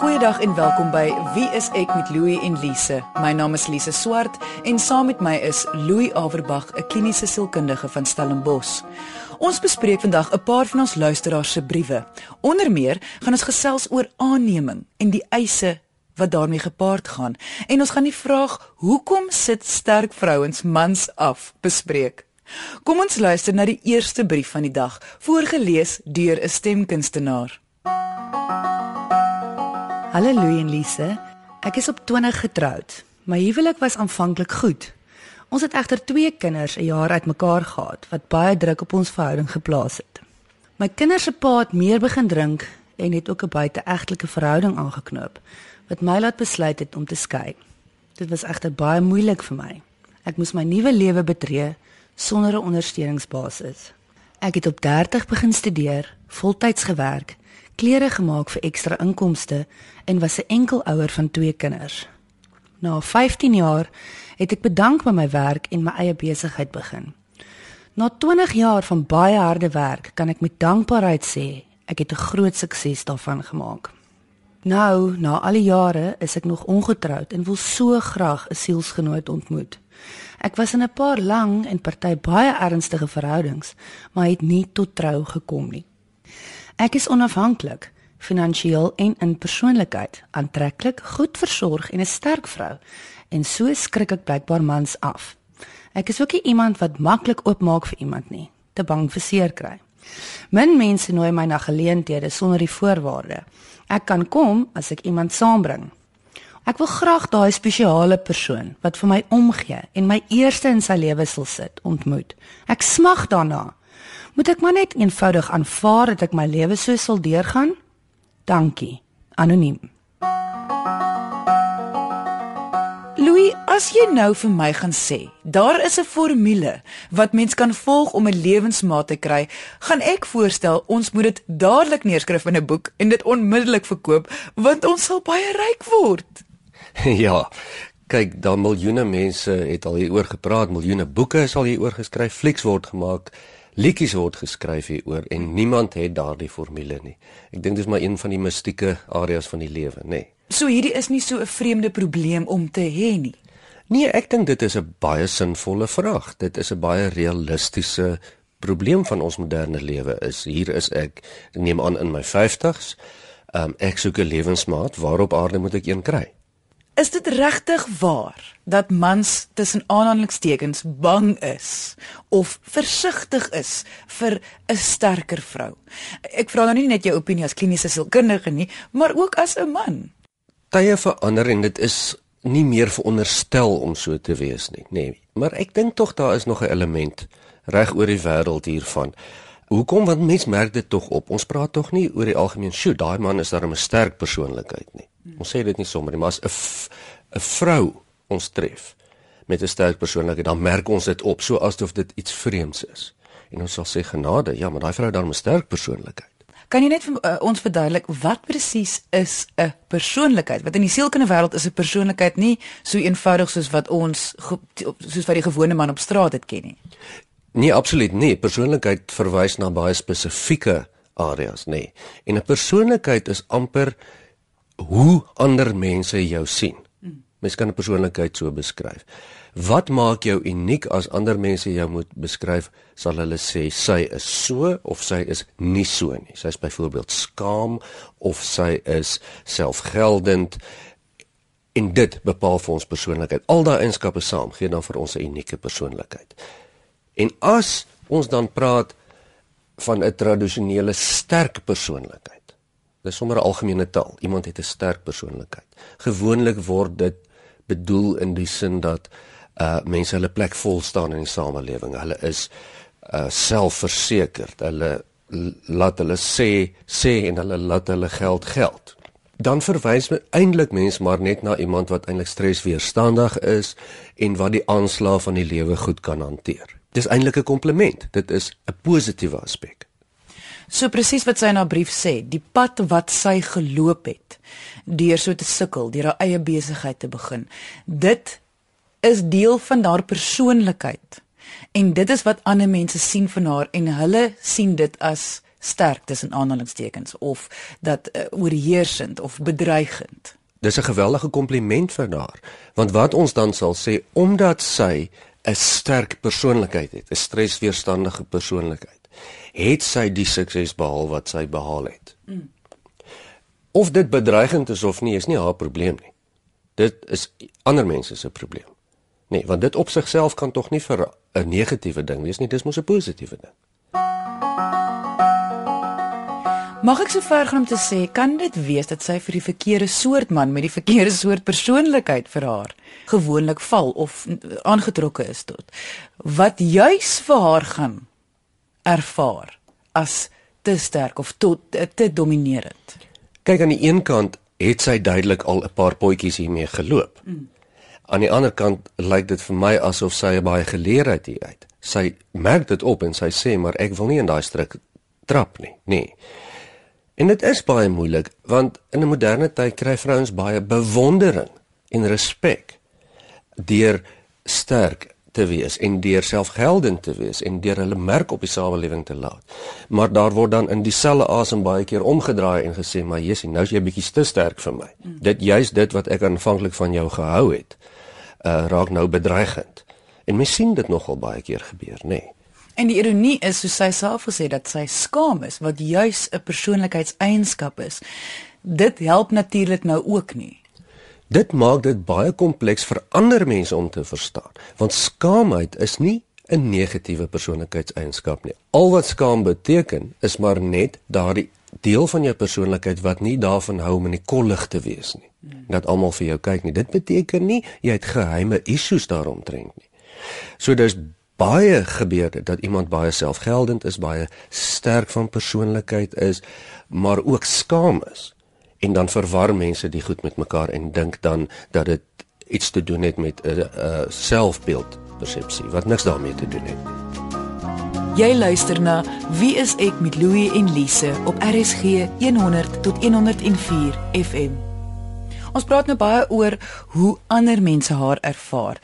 Goeiedag en welkom by Wie is ek met Louie en Lise. My naam is Lise Swart en saam met my is Louie Averbag, 'n kliniese sielkundige van Stellenbosch. Ons bespreek vandag 'n paar van ons luisteraars se briewe. Onder meer gaan ons gesels oor aanneming en die eise wat daarmee gepaard gaan en ons gaan die vraag hoekom sit sterk vrouens mans af bespreek. Kom ons luister na die eerste brief van die dag, voorgeles deur 'n stemkunstenaar. Hallo Louie en Lise. Ek is op 20 getroud. My huwelik was aanvanklik goed. Ons het egter twee kinders 'n jaar uitmekaar gehad wat baie druk op ons verhouding geplaas het. My kinders se pa het meer begin drink en het ook 'n buiteegtelike verhouding aangeknoop wat my laat besluit het om te skei. Dit was egter baie moeilik vir my. Ek moes my nuwe lewe betree sonder 'n ondersteuningsbasis. Ek het op 30 begin studeer, voltyds gewerk klere gemaak vir ekstra inkomste en was 'n enkel ouer van twee kinders. Na 15 jaar het ek bedank by my werk en my eie besigheid begin. Na 20 jaar van baie harde werk kan ek met dankbaarheid sê ek het 'n groot sukses daarvan gemaak. Nou, na al die jare, is ek nog ongetroud en wil so graag 'n sielsgenoot ontmoet. Ek was in 'n paar lang en party baie ernstige verhoudings, maar het nie tot trou gekom nie. Ek is onafhanklik, finansiëel en in persoonlikheid, aantreklik, goed versorg en 'n sterk vrou. En so skrik ek blykbaar mans af. Ek is ook nie iemand wat maklik oopmaak vir iemand nie, te bang vir seer kry. Min mense nooi my na geleenthede sonder die voorwaarde. Ek kan kom as ek iemand saambring. Ek wil graag daai spesiale persoon wat vir my omgee en my eerste in sy lewe sal sit, ontmoet. Ek smag daarna moet ek maar net eenvoudig aanvaar dat ek my lewe so sal deurgaan? Dankie. Anoniem. Louis, as jy nou vir my gaan sê, daar is 'n formule wat mens kan volg om 'n lewensmaat te kry, gaan ek voorstel ons moet dit dadelik neerskryf in 'n boek en dit onmiddellik verkoop, want ons sal baie ryk word. Ja. Kyk, daar miljoene mense het al hieroor gepraat, miljoene boeke is al hieroor geskryf, flieks word gemaak liedjies word geskryf hieroor en niemand het daardie formule nie. Ek dink dis maar een van die mistieke areas van die lewe, nê. Nee. So hierdie is nie so 'n vreemde probleem om te hê nie. Nee, ek dink dit is 'n baie sinvolle vraag. Dit is 'n baie realistiese probleem van ons moderne lewe is hier is ek, ek neem aan in my 50s. Um, ek soek 'n lewensmaat, waarop aarde moet ek een kry? Is dit regtig waar dat mans tussen aanhalingstekens bang is of versigtig is vir 'n sterker vrou? Ek vra nou nie net jou opinie as kliniese sielkundige nie, maar ook as 'n man. Tye verander en dit is nie meer veronderstel om so te wees nie, nê. Nee. Maar ek dink tog daar is nog 'n element reg oor die wêreld hiervan. Hoekom want mense merk dit tog op. Ons praat tog nie oor die algemeen, "Sjoe, daai man is darem 'n sterk persoonlikheid nie." Ons sê dit nie sommer nie, maar as 'n 'n vrou ons tref met 'n sterk persoonlikheid, dan merk ons dit op, so asof dit iets vreemds is. En ons sal sê genade, ja, maar daai vrou het dan 'n sterk persoonlikheid. Kan jy net vir uh, ons verduidelik wat presies is 'n persoonlikheid? Wat in die sielkundige wêreld is 'n persoonlikheid nie so eenvoudig soos wat ons soos wat die gewone man op straat dit ken nie. Nee, absoluut nie. Persoonlikheid verwys na baie spesifieke areas, nê. Nee. En 'n persoonlikheid is amper hoe ander mense jou sien. Mens kan 'n persoonlikheid so beskryf. Wat maak jou uniek as ander mense jou moet beskryf? Sal hulle sê sy is so of sy is nie so nie. Sy is byvoorbeeld skaam of sy is selfgeldend en dit bepaal vir ons persoonlikheid. Al daai eienskappe saam gee dan vir ons 'n unieke persoonlikheid. En as ons dan praat van 'n tradisionele sterk persoonlikheid Dis sommer 'n algemene taal. Iemand het 'n sterk persoonlikheid. Gewoonlik word dit bedoel in die sin dat uh mense hulle plek vol staan in die samelewing. Hulle is uh selfversekerd. Hulle laat hulle sê sê en hulle laat hulle geld geld. Dan verwys men eintlik mens maar net na iemand wat eintlik stresweerstandig is en wat die aanslae van die lewe goed kan hanteer. Dis eintlik 'n kompliment. Dit is 'n positiewe aspek. So presies wat sy in haar brief sê, die pad wat sy geloop het deur so te sukkel, deur haar eie besigheid te begin. Dit is deel van haar persoonlikheid. En dit is wat ander mense sien van haar en hulle sien dit as sterk tussen aanhalingstekens of dat uh, oorheersend of bedreigend. Dis 'n geweldige kompliment vir haar, want wat ons dan sal sê omdat sy 'n sterk persoonlikheid het, 'n stresweerstandige persoonlikheid, het sy die sukses behaal wat sy behaal het. Mm. Of dit bedreigend is of nie, is nie haar probleem nie. Dit is ander mense se probleem. Nee, want dit op sigself kan tog nie vir 'n negatiewe ding wees nie, dis mos 'n positiewe ding. Mag ek so ver gaan om te sê, kan dit wees dat sy vir die verkeerde soort man met die verkeerde soort persoonlikheid vir haar gewoonlik val of aangetrokke is tot wat juis vir haar gaan ervaar as te sterk of tot te dominerend. Kyk aan die een kant het sy duidelik al 'n paar potjies hiermee geloop. Mm. Aan die ander kant lyk dit vir my asof sy baie geleer het hieruit. Sy merk dit op en sy sê maar ek wil nie in daai struik trap nie. Nee. En dit is baie moeilik want in 'n moderne tyd kry vrouens baie bewondering en respek deur sterk te wees en deur selfgeldend te wees en deur hulle merk op die samelewing te laat. Maar daar word dan in dieselfde asem baie keer omgedraai en gesê, "Maar Jessie, nou is jy bietjie te sterk vir my." Mm. Dit juis dit wat ek aanvanklik van jou gehou het, uh raak nou bedreigend. En mens sien dit nogal baie keer gebeur, nê. Nee. En die ironie is soos sy self gesê dat sy skaam is wat juis 'n persoonlikheidseienskap is. Dit help natuurlik nou ook nie. Dit maak dit baie kompleks vir ander mense om te verstaan, want skaamheid is nie 'n negatiewe persoonlikheidseienskap nie. Al wat skaam beteken is maar net daardie deel van jou persoonlikheid wat nie daarvan hou om in die kollig te wees nie. Dat almal vir jou kyk nie. Dit beteken nie jy het geheime issues daaromtrent nie. So dis baie gebeur dit dat iemand baie selfgeldend is, baie sterk van persoonlikheid is, maar ook skaam is. En dan verwar mense die goed met mekaar en dink dan dat dit iets te doen het met 'n uh, uh, selfbeeld persepsie wat niks daarmee te doen het. Jy luister na Wie is ek met Louie en Lise op RSG 100 tot 104 FM. Ons praat nou baie oor hoe ander mense haar ervaar.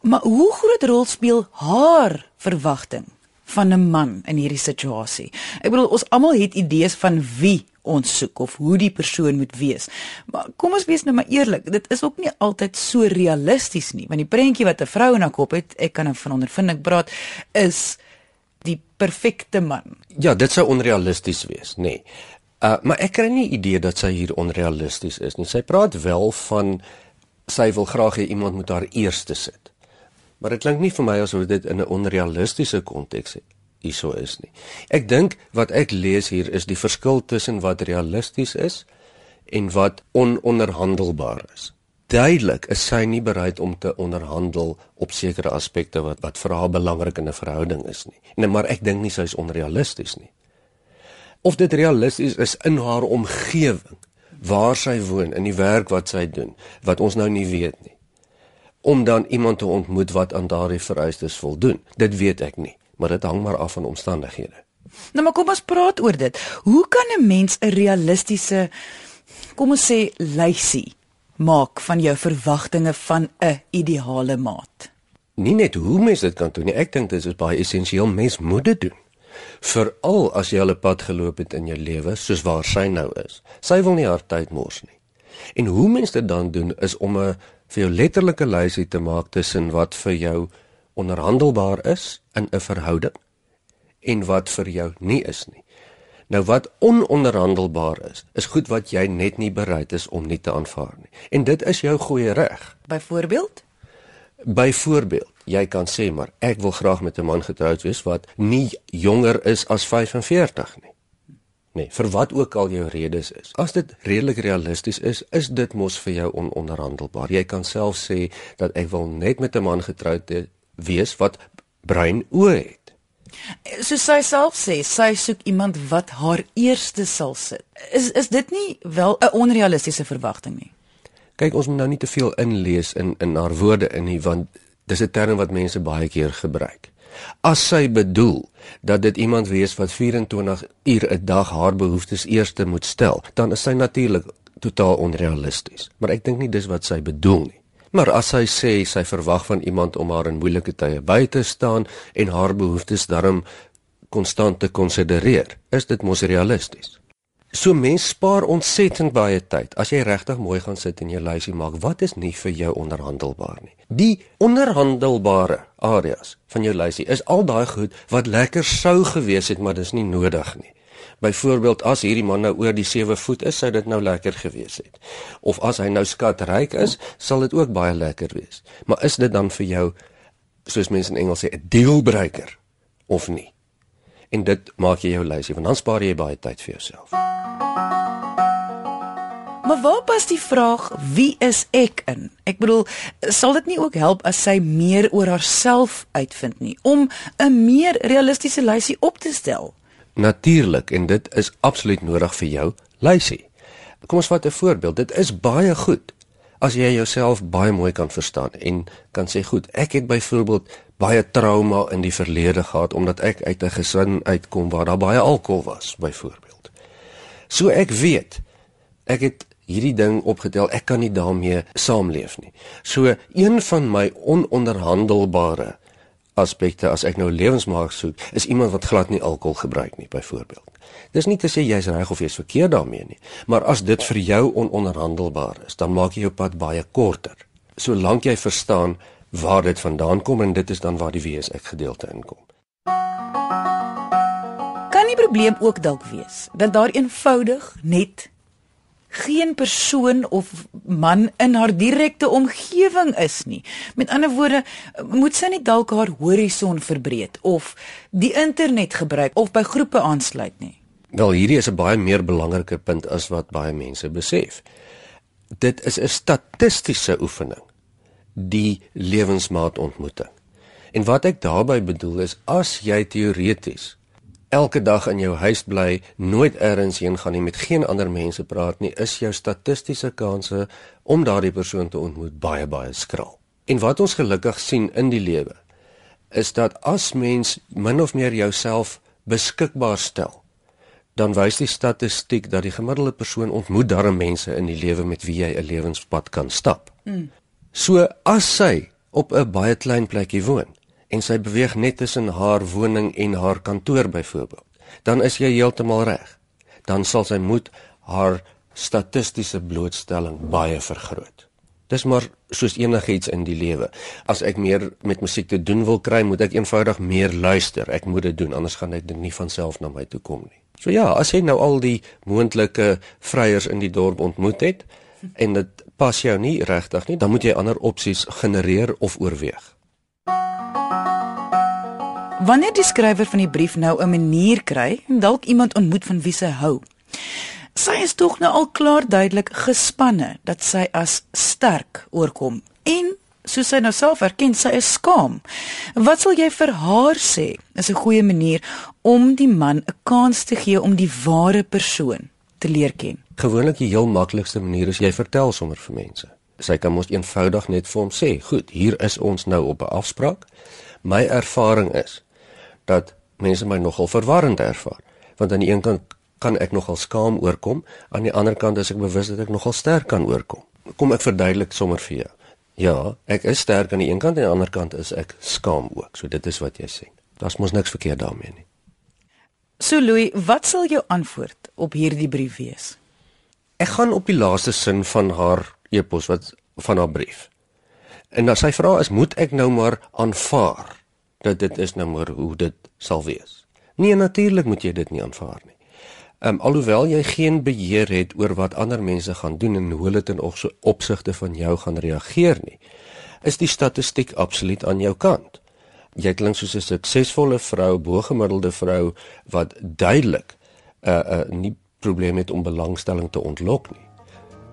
Maar hoe groot rol speel haar verwagting van 'n man in hierdie situasie? Ek bedoel ons almal het idees van wie ons soek of hoe die persoon moet wees. Maar kom ons wees nou maar eerlik, dit is ook nie altyd so realisties nie, want die prentjie wat 'n vrou in haar kop het, ek kan van ondervinding praat, is die perfekte man. Ja, dit sou onrealisties wees, nê. Nee. Uh maar ek kry nie idee dat sy hier onrealisties is nie. Sy praat wel van sy wil graag hê iemand moet haar eerste sit. Maar dit klink nie vir my asof dit in 'n onrealistiese konteks hierso is nie. Ek dink wat ek lees hier is die verskil tussen wat realisties is en wat ononderhandelbaar is. Duidelik is sy nie bereid om te onderhandel op sekere aspekte wat wat vir haar belangrik in 'n verhouding is nie. Nee, maar ek dink nie sy is onrealisties nie. Of dit realisties is in haar omgewing waar sy woon, in die werk wat sy doen, wat ons nou nie weet nie om dan iemand te ontmoet wat aan daardie vereistes voldoen. Dit weet ek nie, maar dit hang maar af van omstandighede. Nou maar kom ons praat oor dit. Hoe kan 'n mens 'n realistiese kom ons sê lysie maak van jou verwagtinge van 'n ideale maat? Nie net hoe mens dit kan doen nie. Ek dink dit is baie essensieel mens moet dit doen. Veral as jy al 'n pad geloop het in jou lewe soos waar sy nou is. Sy wil nie haar tyd mors nie. En hoe mens dit dan doen is om 'n vir jou letterlike lysie te maak tussen wat vir jou onderhandelbaar is in 'n verhouding en wat vir jou nie is nie. Nou wat ononderhandelbaar is, is goed wat jy net nie bereid is om nie te aanvaar nie. En dit is jou goeie reg. Byvoorbeeld? Byvoorbeeld, jy kan sê maar ek wil graag met 'n man getroud wees wat nie jonger is as 45 nie nee, vir wat ook al jou redes is. As dit redelik realisties is, is dit mos vir jou ononderhandelbaar. Jy kan self sê dat ek wil net met 'n man getroud wees wat bruin oë het. So sy self sê sy soek iemand wat haar eerste sal sit. Is is dit nie wel 'n onrealistiese verwagting nie? Kyk, ons moet nou nie te veel inlees in in haar woorde in nie want dis 'n term wat mense baie keer gebruik. As sy bedoel dat dit iemand wees wat 24 uur 'n dag haar behoeftes eerste moet stel, dan is sy natuurlik totaal onrealisties. Maar ek dink nie dis wat sy bedoel nie. Maar as sy sê sy verwag van iemand om haar in moeilike tye by te staan en haar behoeftes darm konstant te konsidereer, is dit mos realisties. So mens spaar ontsettend baie tyd as jy regtig mooi gaan sit en jou lysie maak. Wat is nie vir jou onderhandelbaar nie? Die onderhandelbare areas van jou lysie is al daai goed wat lekker sou gewees het, maar dis nie nodig nie. Byvoorbeeld as hierdie man nou oor die 7 voet is, sou dit nou lekker gewees het. Of as hy nou skatryk is, sal dit ook baie lekker wees. Maar is dit dan vir jou soos mense in Engels sê 'n dealbreaker of nie? En dit maak jy jou lysie, want dan spaar jy baie tyd vir jouself. Maar waar pas die vraag wie is ek in? Ek bedoel, sal dit nie ook help as sy meer oor haarself uitvind nie om 'n meer realistiese lysie op te stel? Natuurlik en dit is absoluut nodig vir jou lysie. Kom ons vat 'n voorbeeld. Dit is baie goed as jy jouself baie mooi kan verstaan en kan sê goed, ek het byvoorbeeld baie trauma in die verlede gehad omdat ek uit 'n gesin uitkom waar daar baie alkohol was byvoorbeeld. So ek weet ek het hierdie ding opgetel, ek kan nie daarmee saamleef nie. So een van my ononderhandelbare aspekte as ek nou lewensmaak soek, is iemand wat glad nie alkohol gebruik nie byvoorbeeld. Dis nie te sê jy's reg of jy's verkeerd daarmee nie, maar as dit vir jou ononderhandelbaar is, dan maak jy jou pad baie korter. Solank jy verstaan waar dit vandaan kom en dit is dan waar die wees ek gedeelte inkom. Kan die probleem ook dalk wees dat daar eenvoudig net geen persoon of man in haar direkte omgewing is nie. Met ander woorde, moet sy net dalk haar horison verbreek of die internet gebruik of by groepe aansluit nie. Wel, hierdie is 'n baie meer belangrike punt as wat baie mense besef. Dit is 'n statistiese oefening, die lewensmaat ontmoeting. En wat ek daarmee bedoel is as jy teoreties elke dag in jou huis bly, nooit elders heen gaan nie, met geen ander mense praat nie, is jou statistiese kanse om daardie persoon te ontmoet baie baie skraal. En wat ons gelukkig sien in die lewe is dat as mens min of meer jouself beskikbaar stel, dan wys die statistiek dat die gemiddelde persoon ontmoet darem mense in die lewe met wie jy 'n lewenspad kan stap. Mm. So as sy op 'n baie klein plekkie woon, en sy beweeg net tussen haar woning en haar kantoor byvoorbeeld, dan is jy heeltemal reg. Dan sal sy moet haar statistiese blootstelling baie vergroot. Dis maar soos enigiets in die lewe. As ek meer met musiek te doen wil kry, moet ek eenvoudig meer luister. Ek moet dit doen anders gaan dit nie van self na my toe kom nie. So ja, as jy nou al die moontlike vryers in die dorp ontmoet het en dit pas jou nie regtig nie, dan moet jy ander opsies genereer of oorweeg. Wanneer die skrywer van die brief nou 'n manier kry, dalk iemand ontmoet van wie sy hou. Sy is tog nou al klaar duidelik gespanne dat sy as sterk oorkom en soos sy nou self erken, sy is skaam. Wat sal jy vir haar sê? Is 'n goeie manier om die man 'n kans te gee om die ware persoon te leer ken. Gewoonlik die heel maklikste manier is jy vertel sommer vir mense. Sy kan mos eenvoudig net vir hom sê, "Goed, hier is ons nou op 'n afspraak. My ervaring is dat mense my nogal verwarrend ervaar. Want aan die een kant kan ek nogal skaam oorkom, aan die ander kant is ek bewus dat ek nogal sterk kan oorkom. Kom ek verduidelik sommer vir jou. Ja, ek is sterk aan die een kant en aan die ander kant is ek skaam ook. So dit is wat jy sê. Daar's mos niks verkeerd daarmee nie. So Louis, wat sal jou antwoord op hierdie brief wees? Ek gaan op die laaste sin van haar e-pos wat van haar brief. En dan sy vra is, moet ek nou maar aanvaar dat dit is nou maar hoe dit sal wees. Nee, natuurlik moet jy dit nie aanvaar nie. Ehm um, alhoewel jy geen beheer het oor wat ander mense gaan doen en hoe hulle ten opsigte van jou gaan reageer nie, is die statistiek absoluut aan jou kant. Jy klink soos 'n suksesvolle vrou, bo-gemiddelde vrou wat duidelik 'n uh, 'n uh, nie probleem het om belangstelling te ontlok nie.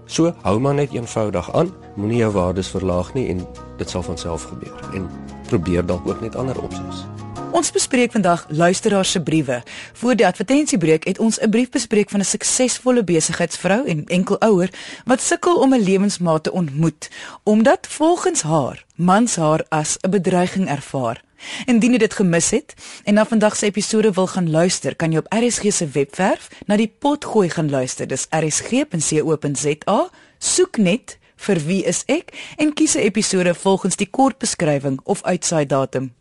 So hou maar net eenvoudig aan, moenie jou waardes verlaag nie en dit sal van self gebeur. En probeer dalk ook net ander opsies. Ons bespreek vandag luisteraars se briewe. Voor die advertensiebreek het ons 'n brief bespreek van 'n suksesvolle besigheidsvrou en enkelouer wat sukkel om 'n lewensmaat te ontmoet omdat volgens haar mans haar as 'n bedreiging ervaar. Indien jy dit gemis het en na vandag se episode wil gaan luister, kan jy op RSG se webwerf na die pot gooi gaan luister. Dis rsg.co.za. Soek net vir wie is ek en kies 'n episode volgens die kort beskrywing of uitsaai datum.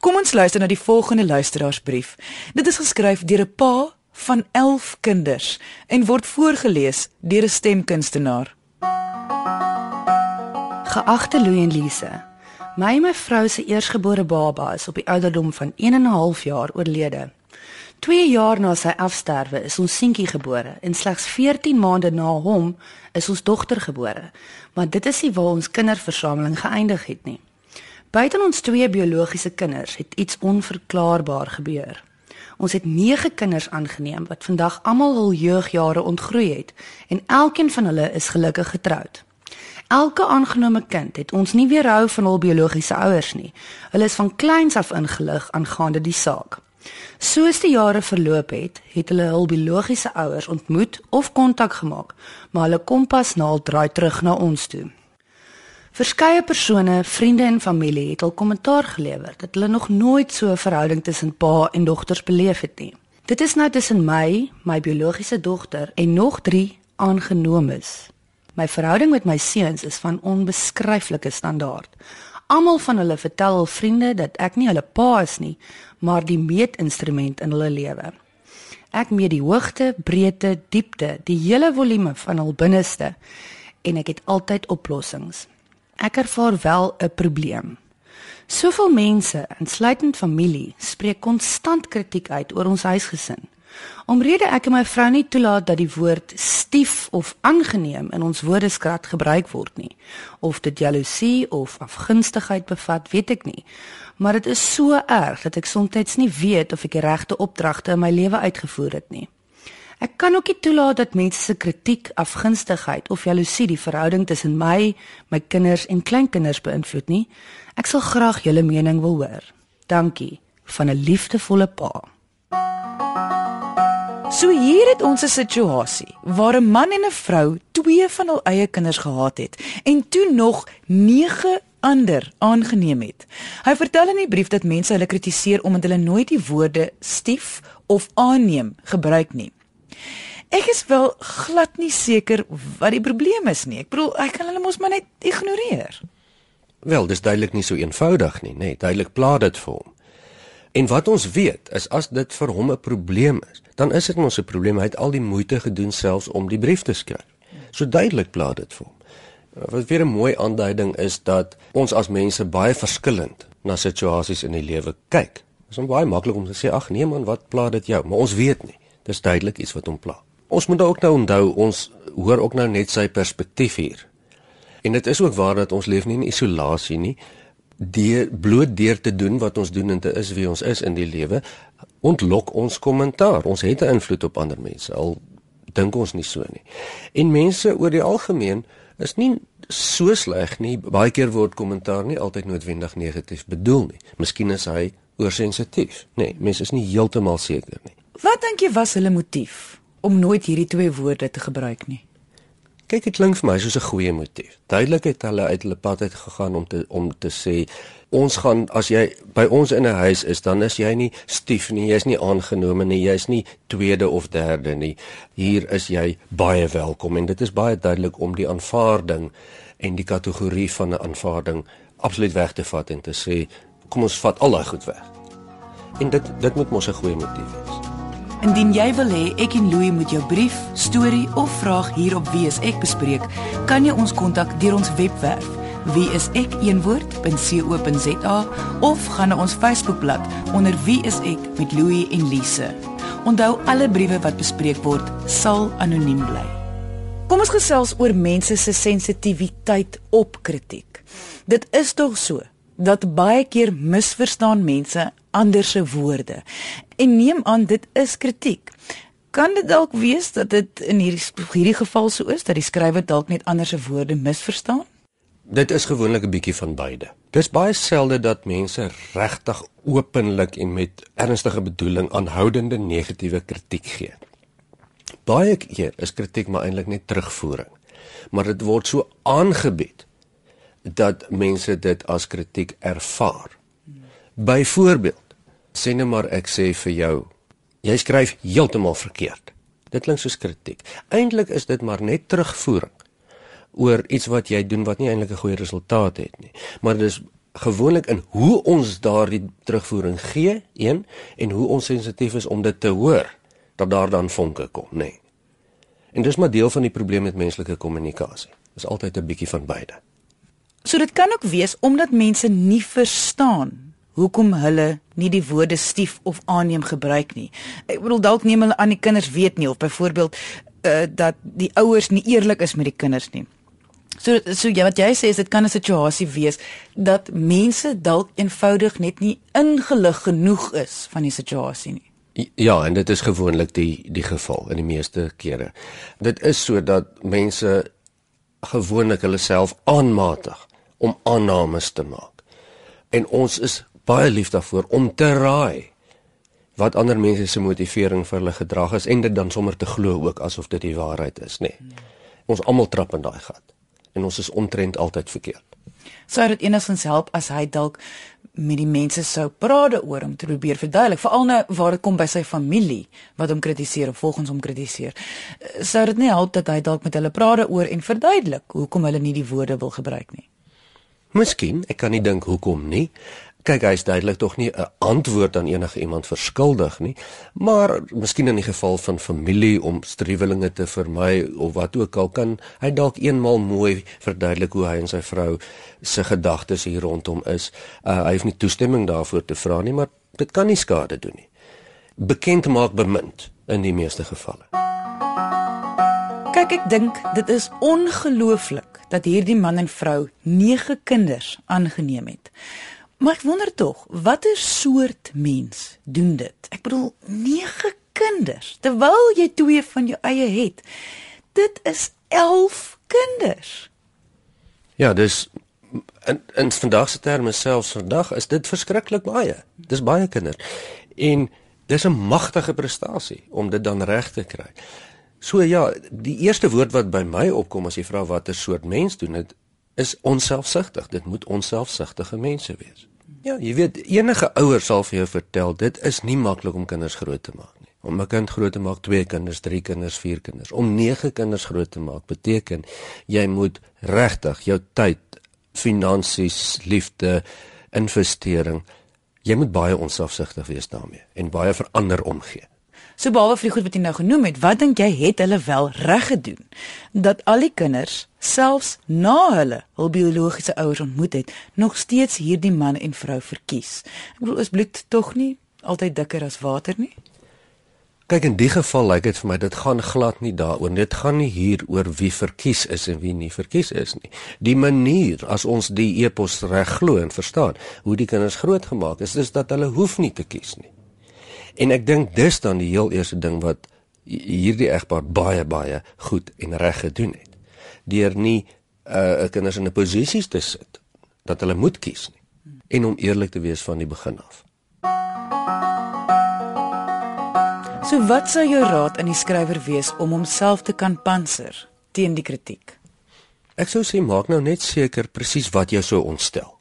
Kom ons luister na die volgende luisteraarsbrief. Dit is geskryf deur 'n pa van 11 kinders en word voorgeles deur 'n stemkunstenaar. Geagte Louie en Lise, my en my vrou se eersgebore baba is op die ouderdom van 1 en 'n half jaar oorlede. 2 jaar na sy afsterwe is ons seentjie gebore en slegs 14 maande na hom is ons dogter gebore. Maar dit is nie waar ons kinderversameling geëindig het nie. Buiten ons twee biologiese kinders het iets onverklaarbaar gebeur. Ons het 9 kinders aangeneem wat vandag almal hul jeugjare ontgroei het en elkeen van hulle is gelukkig getroud. Elke aangenome kind het ons nie weerhou van hul biologiese ouers nie. Hulle is van kleins af ingelig aangaande die saak. Soos die jare verloop het, het hulle hul biologiese ouers ontmoet of kontak gemaak, maar hulle kompas naal draai terug na ons toe. Verskeie persone, vriende en familie het al kommentaar gelewer dat hulle nog nooit so 'n verhouding tussen pa en dogters beleef het nie. Dit is nou tussen my, my biologiese dogter en nog 3 aangenomes. My verhouding met my seuns is van onbeskryflike standaard. Almal van hulle vertel hul vriende dat ek nie hulle pa is nie, maar die meetinstrument in hulle lewe. Ek meet die hoogte, breedte, diepte, die hele volume van hul binneste en ek het altyd oplossings. Ek ervaar wel 'n probleem. Soveel mense, insluitend familie, spreek konstant kritiek uit oor ons huisgesin. Omrede ek en my vrou nie toelaat dat die woord stief of aangeneem in ons woordeskat gebruik word nie, of dit jaloesie of afgunstigheid bevat, weet ek nie. Maar dit is so erg dat ek soms nie weet of ek die regte opdragte in my lewe uitgevoer het nie. Ek kan ook nie toelaat dat mense se kritiek, afgunstigheid of jaloesie die verhouding tussen my, my kinders en kleinkinders beïnvloed nie. Ek sal graag julle mening wil hoor. Dankie van 'n liefdevolle pa. So hier het ons 'n situasie waar 'n man en 'n vrou twee van hul eie kinders gehad het en toe nog 9 ander aangeneem het. Hy vertel in die brief dat mense hulle kritiseer omdat hulle nooit die woorde stief of aanneem gebruik nie. Ek is wel glad nie seker wat die probleem is nie. Ek bedoel, ek kan hulle mos maar net ignoreer. Wel, dis duidelik nie so eenvoudig nie, nê. Nee, duidelik pla dit vir hom. En wat ons weet is as dit vir hom 'n probleem is, dan is dit mos 'n probleem. Hy het al die moeite gedoen selfs om die brief te skryf. So duidelik pla dit vir hom. Wat weer 'n mooi aanduiding is dat ons as mense baie verskillend na situasies in die lewe kyk. Dit is baie maklik om te sê ag nee man, wat pla dit jou? Maar ons weet nie. Dis duidelik iets wat hom pla. Ons moet ook nou onthou ons hoor ook nou net sy perspektief hier. En dit is ook waar dat ons leef nie in isolasie nie. Die bloot deur te doen wat ons doen en te is wie ons is in die lewe ontlok ons kommentaar. Ons het 'n invloed op ander mense al dink ons nie so nie. En mense oor die algemeen is nie so sleg nie. Baie keer word kommentaar nie altyd noodwendig negatief bedoel nie. Miskien is hy oorsensitief. Nee, mense is nie heeltemal seker nie. Wat dink jy was hulle motief om nooit hierdie twee woorde te gebruik nie? Kyk, dit klink vir my soos 'n goeie motief. Duidelik het hulle uit hulle pad uit gegaan om te om te sê ons gaan as jy by ons in 'n huis is, dan is jy nie stief nie, jy's nie aangenome nie, jy's nie tweede of derde nie. Hier is jy baie welkom en dit is baie duidelik om die aanvaarding en die kategorie van 'n aanvaarding absoluut weg te vat en te sê kom ons vat al daai goed weg. En dit dit moet mos 'n goeie motief wees. Indien jy wil hê ek en Louie moet jou brief, storie of vraag hier op Wie is ek bespreek, kan jy ons kontak deur ons webwerf wieisek.co.za of gaan na ons Facebookblad onder Wie is ek met Louie en Lise. Onthou alle briewe wat bespreek word sal anoniem bly. Kom ons gesels oor mense se sensitiwiteit op kritiek. Dit is tog so dat baie keer misverstaan mense ander se woorde. En neem aan dit is kritiek. Kan dit dalk wees dat dit in hierdie hierdie geval so is dat die skrywer dalk net ander se woorde misverstaan? Dit is gewoonlik 'n bietjie van beide. Dis baie selde dat mense regtig openlik en met ernstige bedoeling aanhoudende negatiewe kritiek gee. Baie keer is kritiek maar eintlik net terugvoering. Maar dit word so aangebied dat mense dit as kritiek ervaar. Byvoorbeeld, sê net maar ek sê vir jou, jy skryf heeltemal verkeerd. Dit klink soos kritiek. Eintlik is dit maar net terugvoering oor iets wat jy doen wat nie eintlik 'n goeie resultaat het nie. Maar dis gewoonlik in hoe ons daardie terugvoering gee, een, en hoe ons sensitief is om dit te hoor dat daar dan vonke kom, nê. Nee. En dis maar deel van die probleem met menslike kommunikasie. Dis altyd 'n bietjie van beide. So dit kan ook wees omdat mense nie verstaan hoekom hulle nie die woorde stief of aanneem gebruik nie. Ek bedoel dalk neem hulle aan die kinders weet nie of byvoorbeeld uh, dat die ouers nie eerlik is met die kinders nie. So so ja wat jy sê is dit kan 'n situasie wees dat mense dalk eenvoudig net nie ingelig genoeg is van die situasie nie. Ja, en dit is gewoonlik die die geval in die meeste kere. Dit is so dat mense gewoonlik hulle self aanmatig om aannames te maak. En ons is baie lief daarvoor om te raai wat ander mense se motivering vir hulle gedrag is en dit dan sommer te glo ook asof dit die waarheid is, nê. Nee. Ons almal trap in daai gat en ons is omtrent altyd verkeerd. Sou dit enigstens help as hy dalk met die mense sou praat oor om te probeer verduidelik, veral nou waar dit kom by sy familie wat hom kritiseer of volgens hom kritiseer. Sou dit nie help dat hy dalk met hulle praat oor en verduidelik hoekom hulle nie die woorde wil gebruik nie? Miskien, ek kan nie dink hoekom nie kyk hy is duidelik tog nie 'n antwoord aan enige iemand verskuldig nie maar miskien in die geval van familie om striwelinge te vermy of wat ook al kan hy dalk eenmal mooi verduidelik hoe hy en sy vrou se gedagtes hier rondom is. Uh, hy het nie toestemming daarvoor te vra nie maar dit kan nie skade doen nie. Bekend maak bemind in die meeste gevalle. Kyk ek dink dit is ongelooflik dat hierdie man en vrou 9 kinders aangeneem het Maar ek wonder tog, watter soort mens doen dit? Ek bedoel, 9 kinders terwyl jy twee van jou eie het. Dit is 11 kinders. Ja, dis in in vandag se terme selfs vandag is dit verskriklik baie. Dis baie kinders. En dis 'n magtige prestasie om dit dan reg te kry. So ja, die eerste woord wat by my opkom as jy vra watter soort mens doen dit, is onselfsugtig. Dit moet onselfsugtige mense wees. Ja, jy weet enige ouer sal vir jou vertel dit is nie maklik om kinders groot te maak nie. Om 'n kind groot te maak, twee kinders, drie kinders, vier kinders, om nege kinders groot te maak beteken jy moet regtig jou tyd, finansies, liefde, investering, jy moet baie onselfsugtig wees daarmee en baie verander omgee. So behalwe vir die goed wat jy nou genoem het, wat dink jy het hulle wel reg gedoen dat al die kinders selfs na hulle hul biologiese ouers ontmoet het, nog steeds hierdie man en vrou verkies? Ek bedoel, is bloed tog nie altyd dikker as water nie? Kyk in die geval lyk dit vir my dit gaan glad nie daaroor. Dit gaan nie hier oor wie verkies is en wie nie verkies is nie. Die manier as ons die epos reg glo en verstaan hoe die kinders grootgemaak is, is dat hulle hoef nie te kies nie. En ek dink dis dan die heel eerste ding wat hierdie egpaar baie baie goed en reg gedoen het. Deur nie uh kinders in 'n posisie te sit dat hulle moet kies nie en om eerlik te wees van die begin af. So wat sou jou raad aan die skrywer wees om homself te kan panser teen die kritiek? Ek sou sê maak nou net seker presies wat jou so ontstel.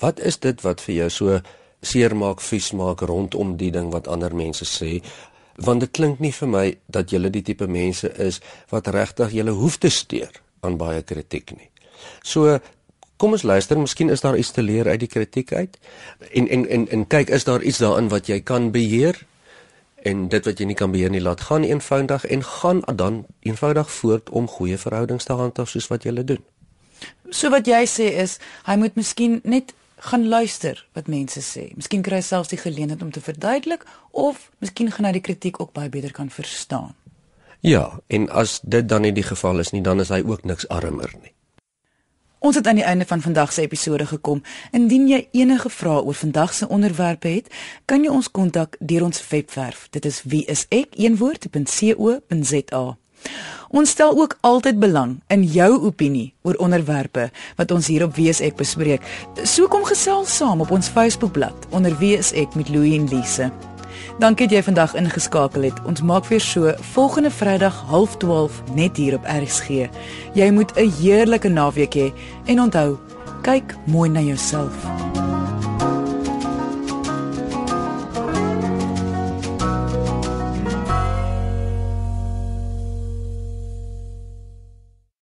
Wat is dit wat vir jou so seermaak, vies maak rondom die ding wat ander mense sê, want dit klink nie vir my dat julle die tipe mense is wat regtig julle hoef te steur aan baie kritiek nie. So kom ons luister, miskien is daar iets te leer uit die kritiek uit. En en en en kyk, is daar iets daarin wat jy kan beheer? En dit wat jy nie kan beheer nie, laat gaan eenvoudig en gaan dan eenvoudig voort om goeie verhoudings te handhaaf soos wat jy doen. So wat jy sê is, hy moet miskien net gaan luister wat mense sê. Miskien kry hy selfs die geleentheid om te verduidelik of miskien gaan hy die kritiek ook baie beter kan verstaan. Ja, en as dit dan nie die geval is nie, dan is hy ook niks armer nie. Ons het aan die einde van vandag se episode gekom. Indien jy enige vrae oor vandag se onderwerpe het, kan jy ons kontak deur ons webwerf. Dit is wieisek.co.za. Ons stel ook altyd belang in jou opinie oor onderwerpe wat ons hier op WSEK bespreek. So kom gesels saam op ons Facebookblad onder WSEK met Louie en Lise. Dankie dat jy vandag ingeskakel het. Ons maak weer so volgende Vrydag 12:30 net hier op RSG. Jy moet 'n heerlike naweek hê en onthou, kyk mooi na jouself.